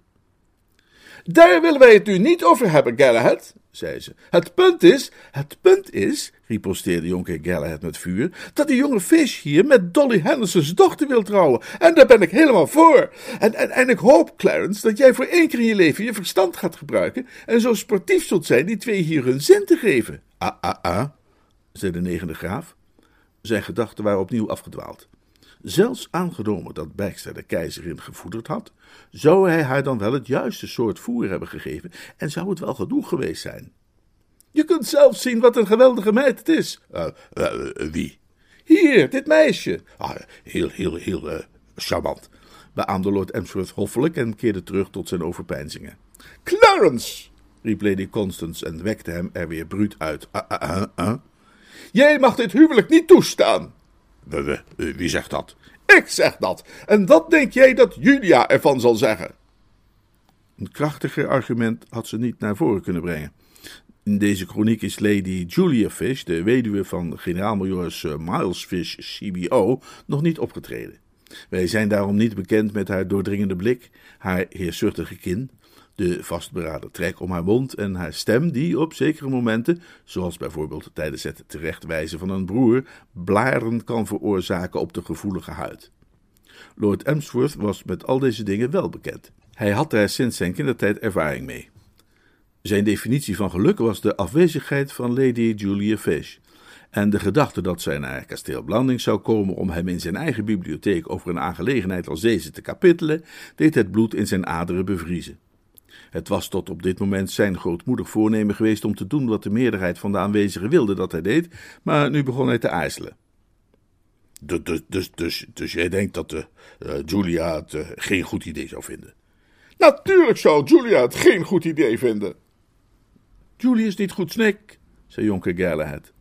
Daar willen wij het nu niet over hebben, Galahad, zei ze. Het punt is, het punt is, riposteerde jonker Galahad met vuur, dat die jonge Fish hier met Dolly Henderson's dochter wil trouwen. En daar ben ik helemaal voor. En, en, en ik hoop, Clarence, dat jij voor één keer in je leven je verstand gaat gebruiken en zo sportief zult zijn die twee hier hun zin te geven. Ah, ah, ah, zei de negende graaf. Zijn gedachten waren opnieuw afgedwaald. Zelfs aangenomen dat Baxter de keizerin gevoederd had, zou hij haar dan wel het juiste soort voer hebben gegeven en zou het wel genoeg geweest zijn. Je kunt zelf zien wat een geweldige meid het is. Uh, uh, wie? Hier, dit meisje. Ah, heel, heel, heel charmant, beaamde Lord Emsworth hoffelijk en keerde terug tot zijn overpeinzingen. Clarence, riep Lady Constance en wekte hem er weer bruut uit. Jij mag dit huwelijk niet toestaan. Wie zegt dat? Ik zeg dat. En wat denk jij dat Julia ervan zal zeggen? Een krachtiger argument had ze niet naar voren kunnen brengen. In deze chroniek is Lady Julia Fish, de weduwe van generaal-majoor Sir Miles Fish, CBO, nog niet opgetreden. Wij zijn daarom niet bekend met haar doordringende blik, haar heerzuchtige kin, de vastberaden trek om haar mond en haar stem, die op zekere momenten, zoals bijvoorbeeld tijdens het terechtwijzen van een broer, blaren kan veroorzaken op de gevoelige huid. Lord Emsworth was met al deze dingen wel bekend. Hij had daar sinds zijn kindertijd ervaring mee. Zijn definitie van geluk was de afwezigheid van Lady Julia Fish. En de gedachte dat zij naar kasteel Blanding zou komen om hem in zijn eigen bibliotheek over een aangelegenheid als deze te kapittelen, deed het bloed in zijn aderen bevriezen. Het was tot op dit moment zijn grootmoedig voornemen geweest om te doen wat de meerderheid van de aanwezigen wilde dat hij deed, maar nu begon hij te aarzelen. Dus, dus, dus, dus jij denkt dat de, uh, Julia het uh, geen goed idee zou vinden? Natuurlijk zou Julia het geen goed idee vinden. Julia is niet goed snik, zei jonker Galahad.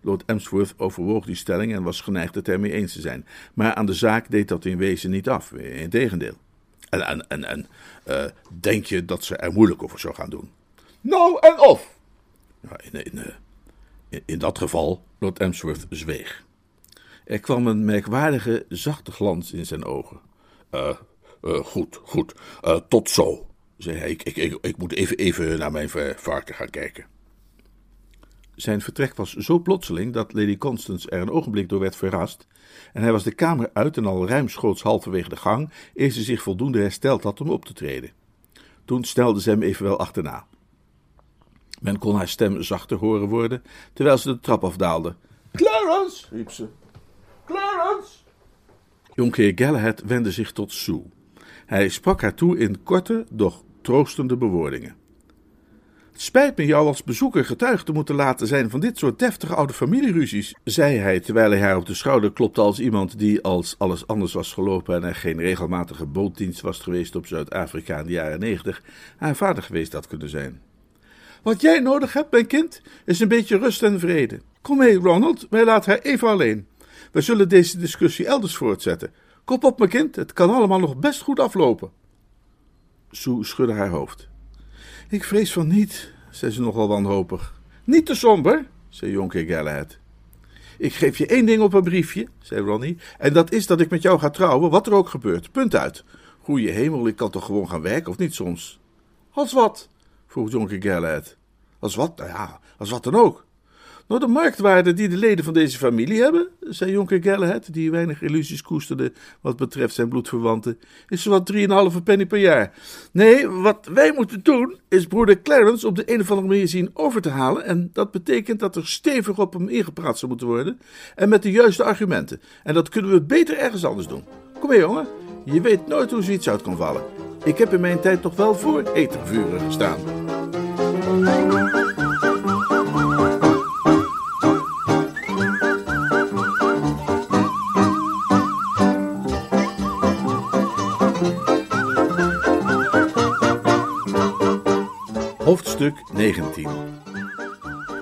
Lord Emsworth overwoog die stelling en was geneigd het ermee eens te zijn, maar aan de zaak deed dat in wezen niet af, integendeel. En, en, en, uh, denk je dat ze er moeilijk over zou gaan doen? Nou, en of? Ja, in, in, in, in, dat geval, Lord Emsworth zweeg. Er kwam een merkwaardige, zachte glans in zijn ogen. Uh, goed, goed. tot zo, zei hij. Ik, ik, ik, ik, moet even, even naar mijn varken gaan kijken. Zijn vertrek was zo plotseling dat Lady Constance er een ogenblik door werd verrast, en hij was de kamer uit en al ruimschoots halverwege de gang, eer ze zich voldoende hersteld had om op te treden. Toen stelde ze hem evenwel achterna. Men kon haar stem zachter horen worden, terwijl ze de trap afdaalde. Clarence, riep ze. Clarence! Jonkheer Galahad wendde zich tot Sue. Hij sprak haar toe in korte, doch troostende bewoordingen. Spijt me jou als bezoeker getuige te moeten laten zijn van dit soort deftige oude familieruzies, zei hij terwijl hij haar op de schouder klopte als iemand die, als alles anders was gelopen en er geen regelmatige bootdienst was geweest op Zuid-Afrika in de jaren negentig, haar vader geweest had kunnen zijn. Wat jij nodig hebt, mijn kind, is een beetje rust en vrede. Kom mee, Ronald, wij laten haar even alleen. We zullen deze discussie elders voortzetten. Kop op, mijn kind, het kan allemaal nog best goed aflopen. Sue schudde haar hoofd. Ik vrees van niet, zei ze nogal wanhopig. Niet te somber, zei jonker Galahad. Ik geef je één ding op een briefje, zei Ronnie, en dat is dat ik met jou ga trouwen, wat er ook gebeurt. Punt uit. Goeie hemel, ik kan toch gewoon gaan werken, of niet soms? Als wat? vroeg jonker Galahad. Als wat? Nou ja, als wat dan ook. Nou, de marktwaarde die de leden van deze familie hebben, zei jonker Galahad, die weinig illusies koesterde wat betreft zijn bloedverwanten, is zowat 3,5 penny per jaar. Nee, wat wij moeten doen, is broeder Clarence op de een of andere manier zien over te halen, en dat betekent dat er stevig op hem ingepraat zou moeten worden, en met de juiste argumenten. En dat kunnen we beter ergens anders doen. Kom mee, jongen, je weet nooit hoe zoiets uit kan vallen. Ik heb in mijn tijd toch wel voor etervuren gestaan. Hoofdstuk 19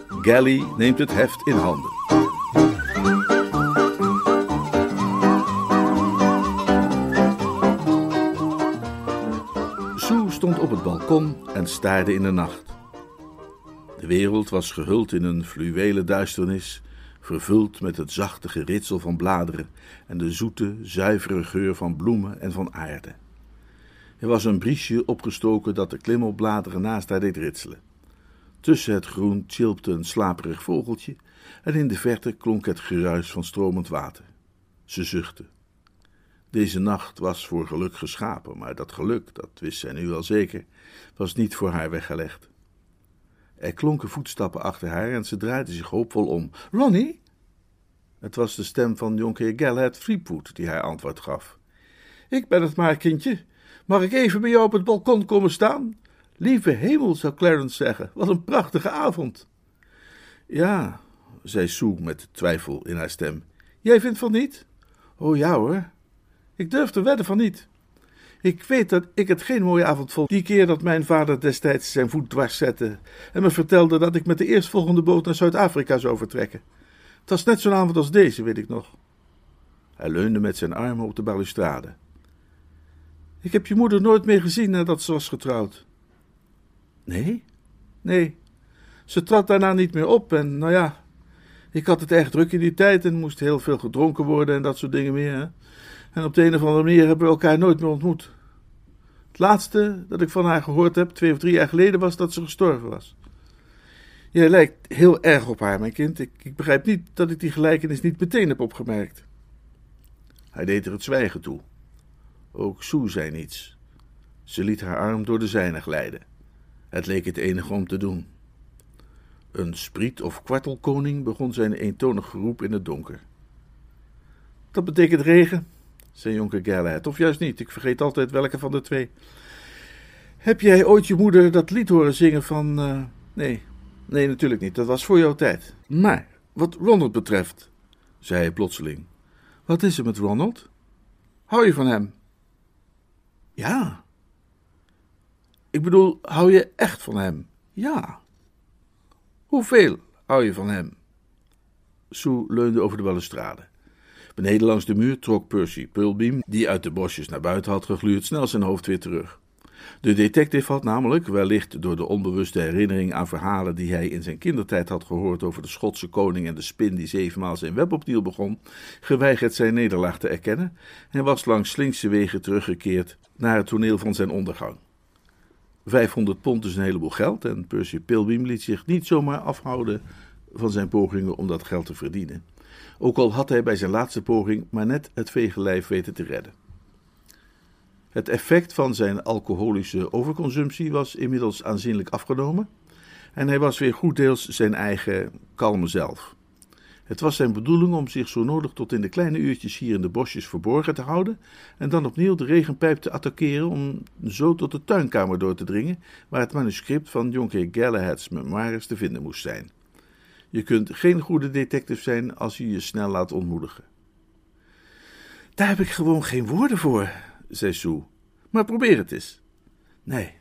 Galley neemt het heft in handen. Sue stond op het balkon en staarde in de nacht. De wereld was gehuld in een fluwelen duisternis, vervuld met het zachte geritsel van bladeren en de zoete, zuivere geur van bloemen en van aarde. Er was een briesje opgestoken dat de klimopbladeren naast haar deed ritselen. Tussen het groen chilpte een slaperig vogeltje en in de verte klonk het geruis van stromend water. Ze zuchtte. Deze nacht was voor geluk geschapen, maar dat geluk, dat wist zij nu wel zeker, was niet voor haar weggelegd. Er klonken voetstappen achter haar en ze draaide zich hoopvol om. Ronnie? Het was de stem van jonkheer Galahad Freepwood die haar antwoord gaf. Ik ben het maar, kindje. Mag ik even bij jou op het balkon komen staan? Lieve hemel, zou Clarence zeggen. Wat een prachtige avond. Ja, zei Sue met twijfel in haar stem. Jij vindt van niet? Oh ja hoor. Ik durf te wedden van niet. Ik weet dat ik het geen mooie avond vond. Die keer dat mijn vader destijds zijn voet dwars zette en me vertelde dat ik met de eerstvolgende boot naar Zuid-Afrika zou vertrekken. Het was net zo'n avond als deze, weet ik nog. Hij leunde met zijn armen op de balustrade. Ik heb je moeder nooit meer gezien nadat ze was getrouwd. Nee? Nee. Ze trad daarna niet meer op en, nou ja, ik had het erg druk in die tijd en moest heel veel gedronken worden en dat soort dingen meer. Hè? En op de een of andere manier hebben we elkaar nooit meer ontmoet. Het laatste dat ik van haar gehoord heb, twee of drie jaar geleden, was dat ze gestorven was. Jij lijkt heel erg op haar, mijn kind. Ik, ik begrijp niet dat ik die gelijkenis niet meteen heb opgemerkt. Hij deed er het zwijgen toe. Ook Sue zei niets. Ze liet haar arm door de zijne glijden. Het leek het enige om te doen. Een spriet of kwartelkoning begon zijn eentonig geroep in het donker. Dat betekent regen, zei jonker Galahad, of juist niet, ik vergeet altijd welke van de twee. Heb jij ooit je moeder dat lied horen zingen van... Uh, nee, nee, natuurlijk niet, dat was voor jouw tijd. Maar, wat Ronald betreft, zei hij plotseling. Wat is er met Ronald? Hou je van hem? Ja. Ik bedoel, hou je echt van hem? Ja. Hoeveel hou je van hem? Sue leunde over de balustrade. Beneden langs de muur trok Percy Pulbeam, die uit de bosjes naar buiten had gegluurd, snel zijn hoofd weer terug. De detective had namelijk, wellicht door de onbewuste herinnering aan verhalen die hij in zijn kindertijd had gehoord over de Schotse koning en de spin die zevenmaal zijn web opnieuw begon, geweigerd zijn nederlaag te erkennen en was langs slinkse wegen teruggekeerd naar het toneel van zijn ondergang. 500 pond is een heleboel geld en Percy Pilbeam liet zich niet zomaar afhouden van zijn pogingen om dat geld te verdienen. Ook al had hij bij zijn laatste poging maar net het vegenlijf weten te redden. Het effect van zijn alcoholische overconsumptie was inmiddels aanzienlijk afgenomen en hij was weer goeddeels zijn eigen kalme zelf. Het was zijn bedoeling om zich zo nodig tot in de kleine uurtjes hier in de bosjes verborgen te houden en dan opnieuw de regenpijp te attackeren om zo tot de tuinkamer door te dringen waar het manuscript van Jonker Galahad's memoires te vinden moest zijn. Je kunt geen goede detective zijn als je je snel laat ontmoedigen. Daar heb ik gewoon geen woorden voor, zei Sue. Maar probeer het eens. Nee.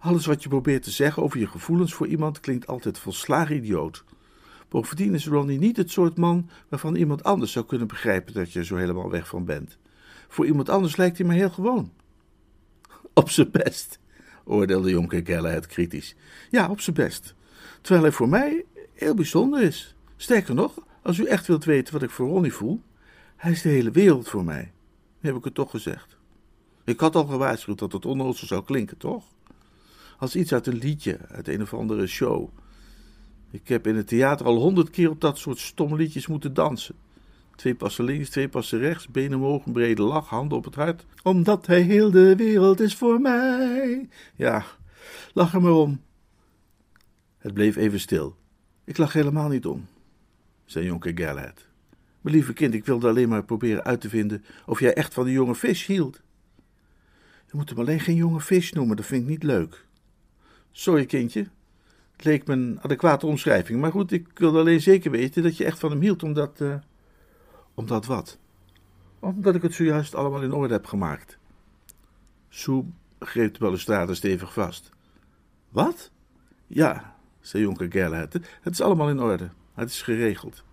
Alles wat je probeert te zeggen over je gevoelens voor iemand klinkt altijd volslagen idioot. Bovendien is Ronnie niet het soort man waarvan iemand anders zou kunnen begrijpen dat je er zo helemaal weg van bent. Voor iemand anders lijkt hij maar heel gewoon. Op zijn best, oordeelde jonker Galahad kritisch. Ja, op zijn best. Terwijl hij voor mij heel bijzonder is. Sterker nog, als u echt wilt weten wat ik voor Ronnie voel, hij is de hele wereld voor mij. heb ik het toch gezegd. Ik had al gewaarschuwd dat het onnozel zou klinken, toch? Als iets uit een liedje, uit een of andere show. Ik heb in het theater al honderd keer op dat soort stomme liedjes moeten dansen. Twee passen links, twee passen rechts, benen omhoog, een brede lach, handen op het hart. Omdat hij heel de wereld is voor mij. Ja, lach er maar om. Het bleef even stil. Ik lag helemaal niet om, zei jonker Galahad. Mijn lieve kind, ik wilde alleen maar proberen uit te vinden of jij echt van die jonge vis hield. Je moet hem alleen geen jonge vis noemen, dat vind ik niet leuk. Sorry, kindje. Het leek me een adequate omschrijving, maar goed, ik wilde alleen zeker weten dat je echt van hem hield, omdat. Uh... Omdat wat? Omdat ik het zojuist allemaal in orde heb gemaakt. Sue greep de balustrade stevig vast. Wat? Ja, zei jonker Galahad, het is allemaal in orde. Het is geregeld.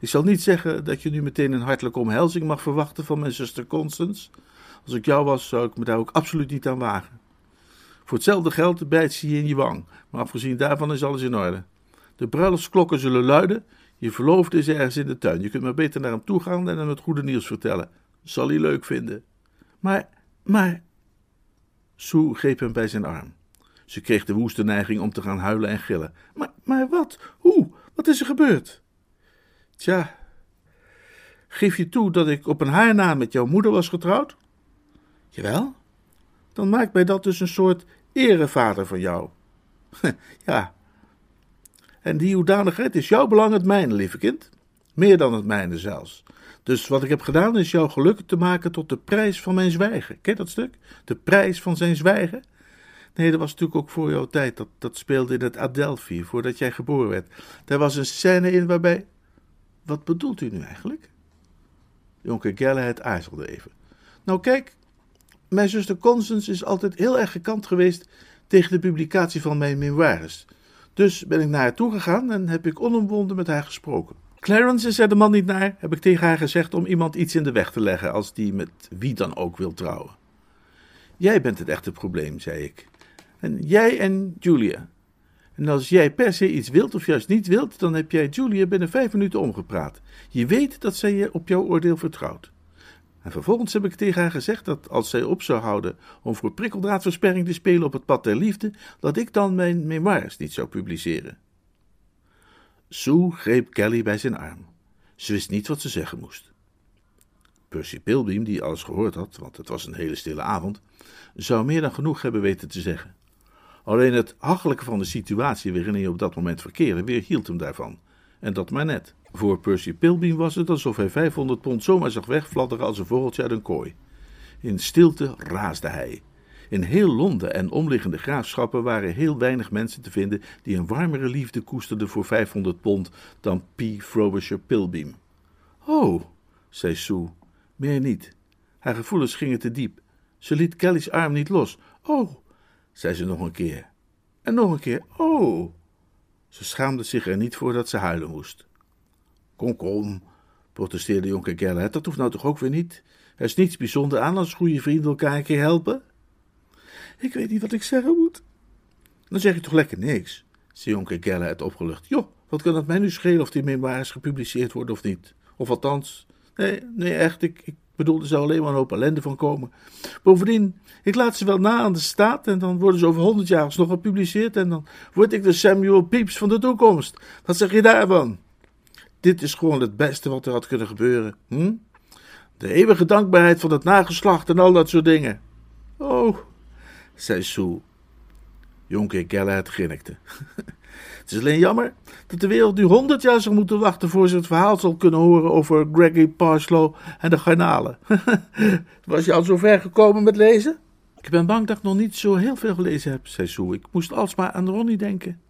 Ik zal niet zeggen dat je nu meteen een hartelijke omhelzing mag verwachten van mijn zuster Constance. Als ik jou was, zou ik me daar ook absoluut niet aan wagen. Voor hetzelfde geld bijt ze je in je wang, maar afgezien daarvan is alles in orde. De bruiloftsklokken zullen luiden, je verloofde is ergens in de tuin. Je kunt maar beter naar hem toe gaan en hem het goede nieuws vertellen. Zal hij leuk vinden. Maar, maar... Sue greep hem bij zijn arm. Ze kreeg de woeste neiging om te gaan huilen en gillen. Maar, maar wat? Hoe? Wat is er gebeurd? Tja, geef je toe dat ik op een haar na met jouw moeder was getrouwd? Jawel. Dan maakt mij dat dus een soort erevader van jou. ja. En die hoedanigheid is jouw belang het mijne, lieve kind. Meer dan het mijne zelfs. Dus wat ik heb gedaan is jou gelukkig te maken tot de prijs van mijn zwijgen. Ken je dat stuk? De prijs van zijn zwijgen? Nee, dat was natuurlijk ook voor jouw tijd. Dat, dat speelde in het Adelphi, voordat jij geboren werd. Daar was een scène in waarbij... Wat bedoelt u nu eigenlijk? Jonker Galahad aarzelde even. Nou kijk, mijn zuster Constance is altijd heel erg gekant geweest tegen de publicatie van mijn memoires. Dus ben ik naar haar toe gegaan en heb ik onomwonden met haar gesproken. Clarence is er de man niet naar, heb ik tegen haar gezegd, om iemand iets in de weg te leggen als die met wie dan ook wil trouwen. Jij bent het echte probleem, zei ik. En jij en Julia. En als jij per se iets wilt of juist niet wilt, dan heb jij Julia binnen vijf minuten omgepraat. Je weet dat zij je op jouw oordeel vertrouwt. En vervolgens heb ik tegen haar gezegd dat als zij op zou houden om voor prikkeldraadversperring te spelen op het pad der liefde, dat ik dan mijn memoires niet zou publiceren. Sue greep Kelly bij zijn arm. Ze wist niet wat ze zeggen moest. Percy Pilbeam, die alles gehoord had, want het was een hele stille avond, zou meer dan genoeg hebben weten te zeggen. Alleen het hachelijke van de situatie waarin hij op dat moment verkeerde, weerhield hem daarvan. En dat maar net. Voor Percy Pilbeam was het alsof hij 500 pond zomaar zag wegfladderen als een vogeltje uit een kooi. In stilte raasde hij. In heel Londen en omliggende graafschappen waren heel weinig mensen te vinden die een warmere liefde koesterden voor 500 pond dan P. Frobisher Pilbeam. Oh, zei Sue, meer niet. Haar gevoelens gingen te diep. Ze liet Kelly's arm niet los. Oh, zei ze nog een keer. En nog een keer. Oh. Ze schaamde zich er niet voor dat ze huilen moest. Kom, kom, protesteerde jonker Galahad, dat hoeft nou toch ook weer niet? Er is niets bijzonder aan als goede vrienden elkaar een keer helpen. Ik weet niet wat ik zeggen moet. Dan zeg je toch lekker niks, zei jonker Galahad opgelucht. Joh, wat kan het mij nu schelen of die memoires gepubliceerd worden of niet? Of althans, nee, nee echt, ik bedoel, zou alleen maar een hoop ellende van komen. Bovendien, ik laat ze wel na aan de staat en dan worden ze over honderd jaar alsnog gepubliceerd en dan word ik de Samuel Pepys van de toekomst. Wat zeg je daarvan? Dit is gewoon het beste wat er had kunnen gebeuren. Hm? De eeuwige dankbaarheid van het nageslacht en al dat soort dingen. Oh, zei Sue. Jonker Galahad grinnikte. Het is alleen jammer dat de wereld nu honderd jaar zal moeten wachten voor ze het verhaal zal kunnen horen over Gregory Parslow en de garnalen. Was je al zo ver gekomen met lezen? Ik ben bang dat ik nog niet zo heel veel gelezen heb, zei Sue. Ik moest alsmaar aan Ronnie denken.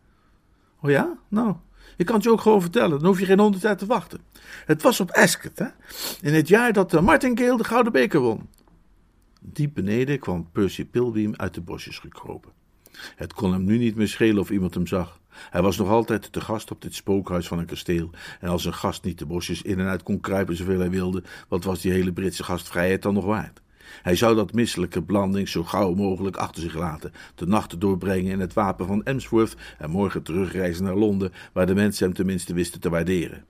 Oh ja? Nou, ik kan het je ook gewoon vertellen, dan hoef je geen honderd jaar te wachten. Het was op Ascot, hè? in het jaar dat de Martingale de Gouden Beker won. Diep beneden kwam Percy Pilbeam uit de bosjes gekropen. Het kon hem nu niet meer schelen of iemand hem zag. Hij was nog altijd te gast op dit spookhuis van een kasteel, en als een gast niet de bosjes in en uit kon kruipen zoveel hij wilde, wat was die hele Britse gastvrijheid dan nog waard? Hij zou dat misselijke blanding zo gauw mogelijk achter zich laten, de nacht doorbrengen in het wapen van Emsworth en morgen terugreizen naar Londen, waar de mensen hem tenminste wisten te waarderen.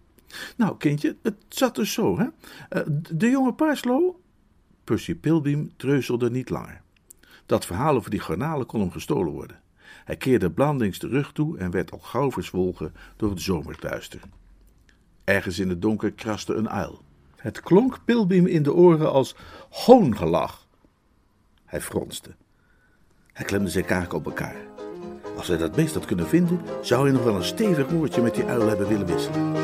Nou, kindje, het zat dus zo, hè? Eh, de jonge Parslow... Percy Pilbeam treuzelde niet langer. Dat verhaal over die garnalen kon hem gestolen worden. Hij keerde blandings de rug toe en werd al gauw verzwolgen door het zomerduister. Ergens in het donker kraste een uil. Het klonk Pilbeam in de oren als hoongelach. Hij fronste. Hij klemde zijn kaken op elkaar. Als hij dat beest had kunnen vinden, zou hij nog wel een stevig woordje met die uil hebben willen wisselen.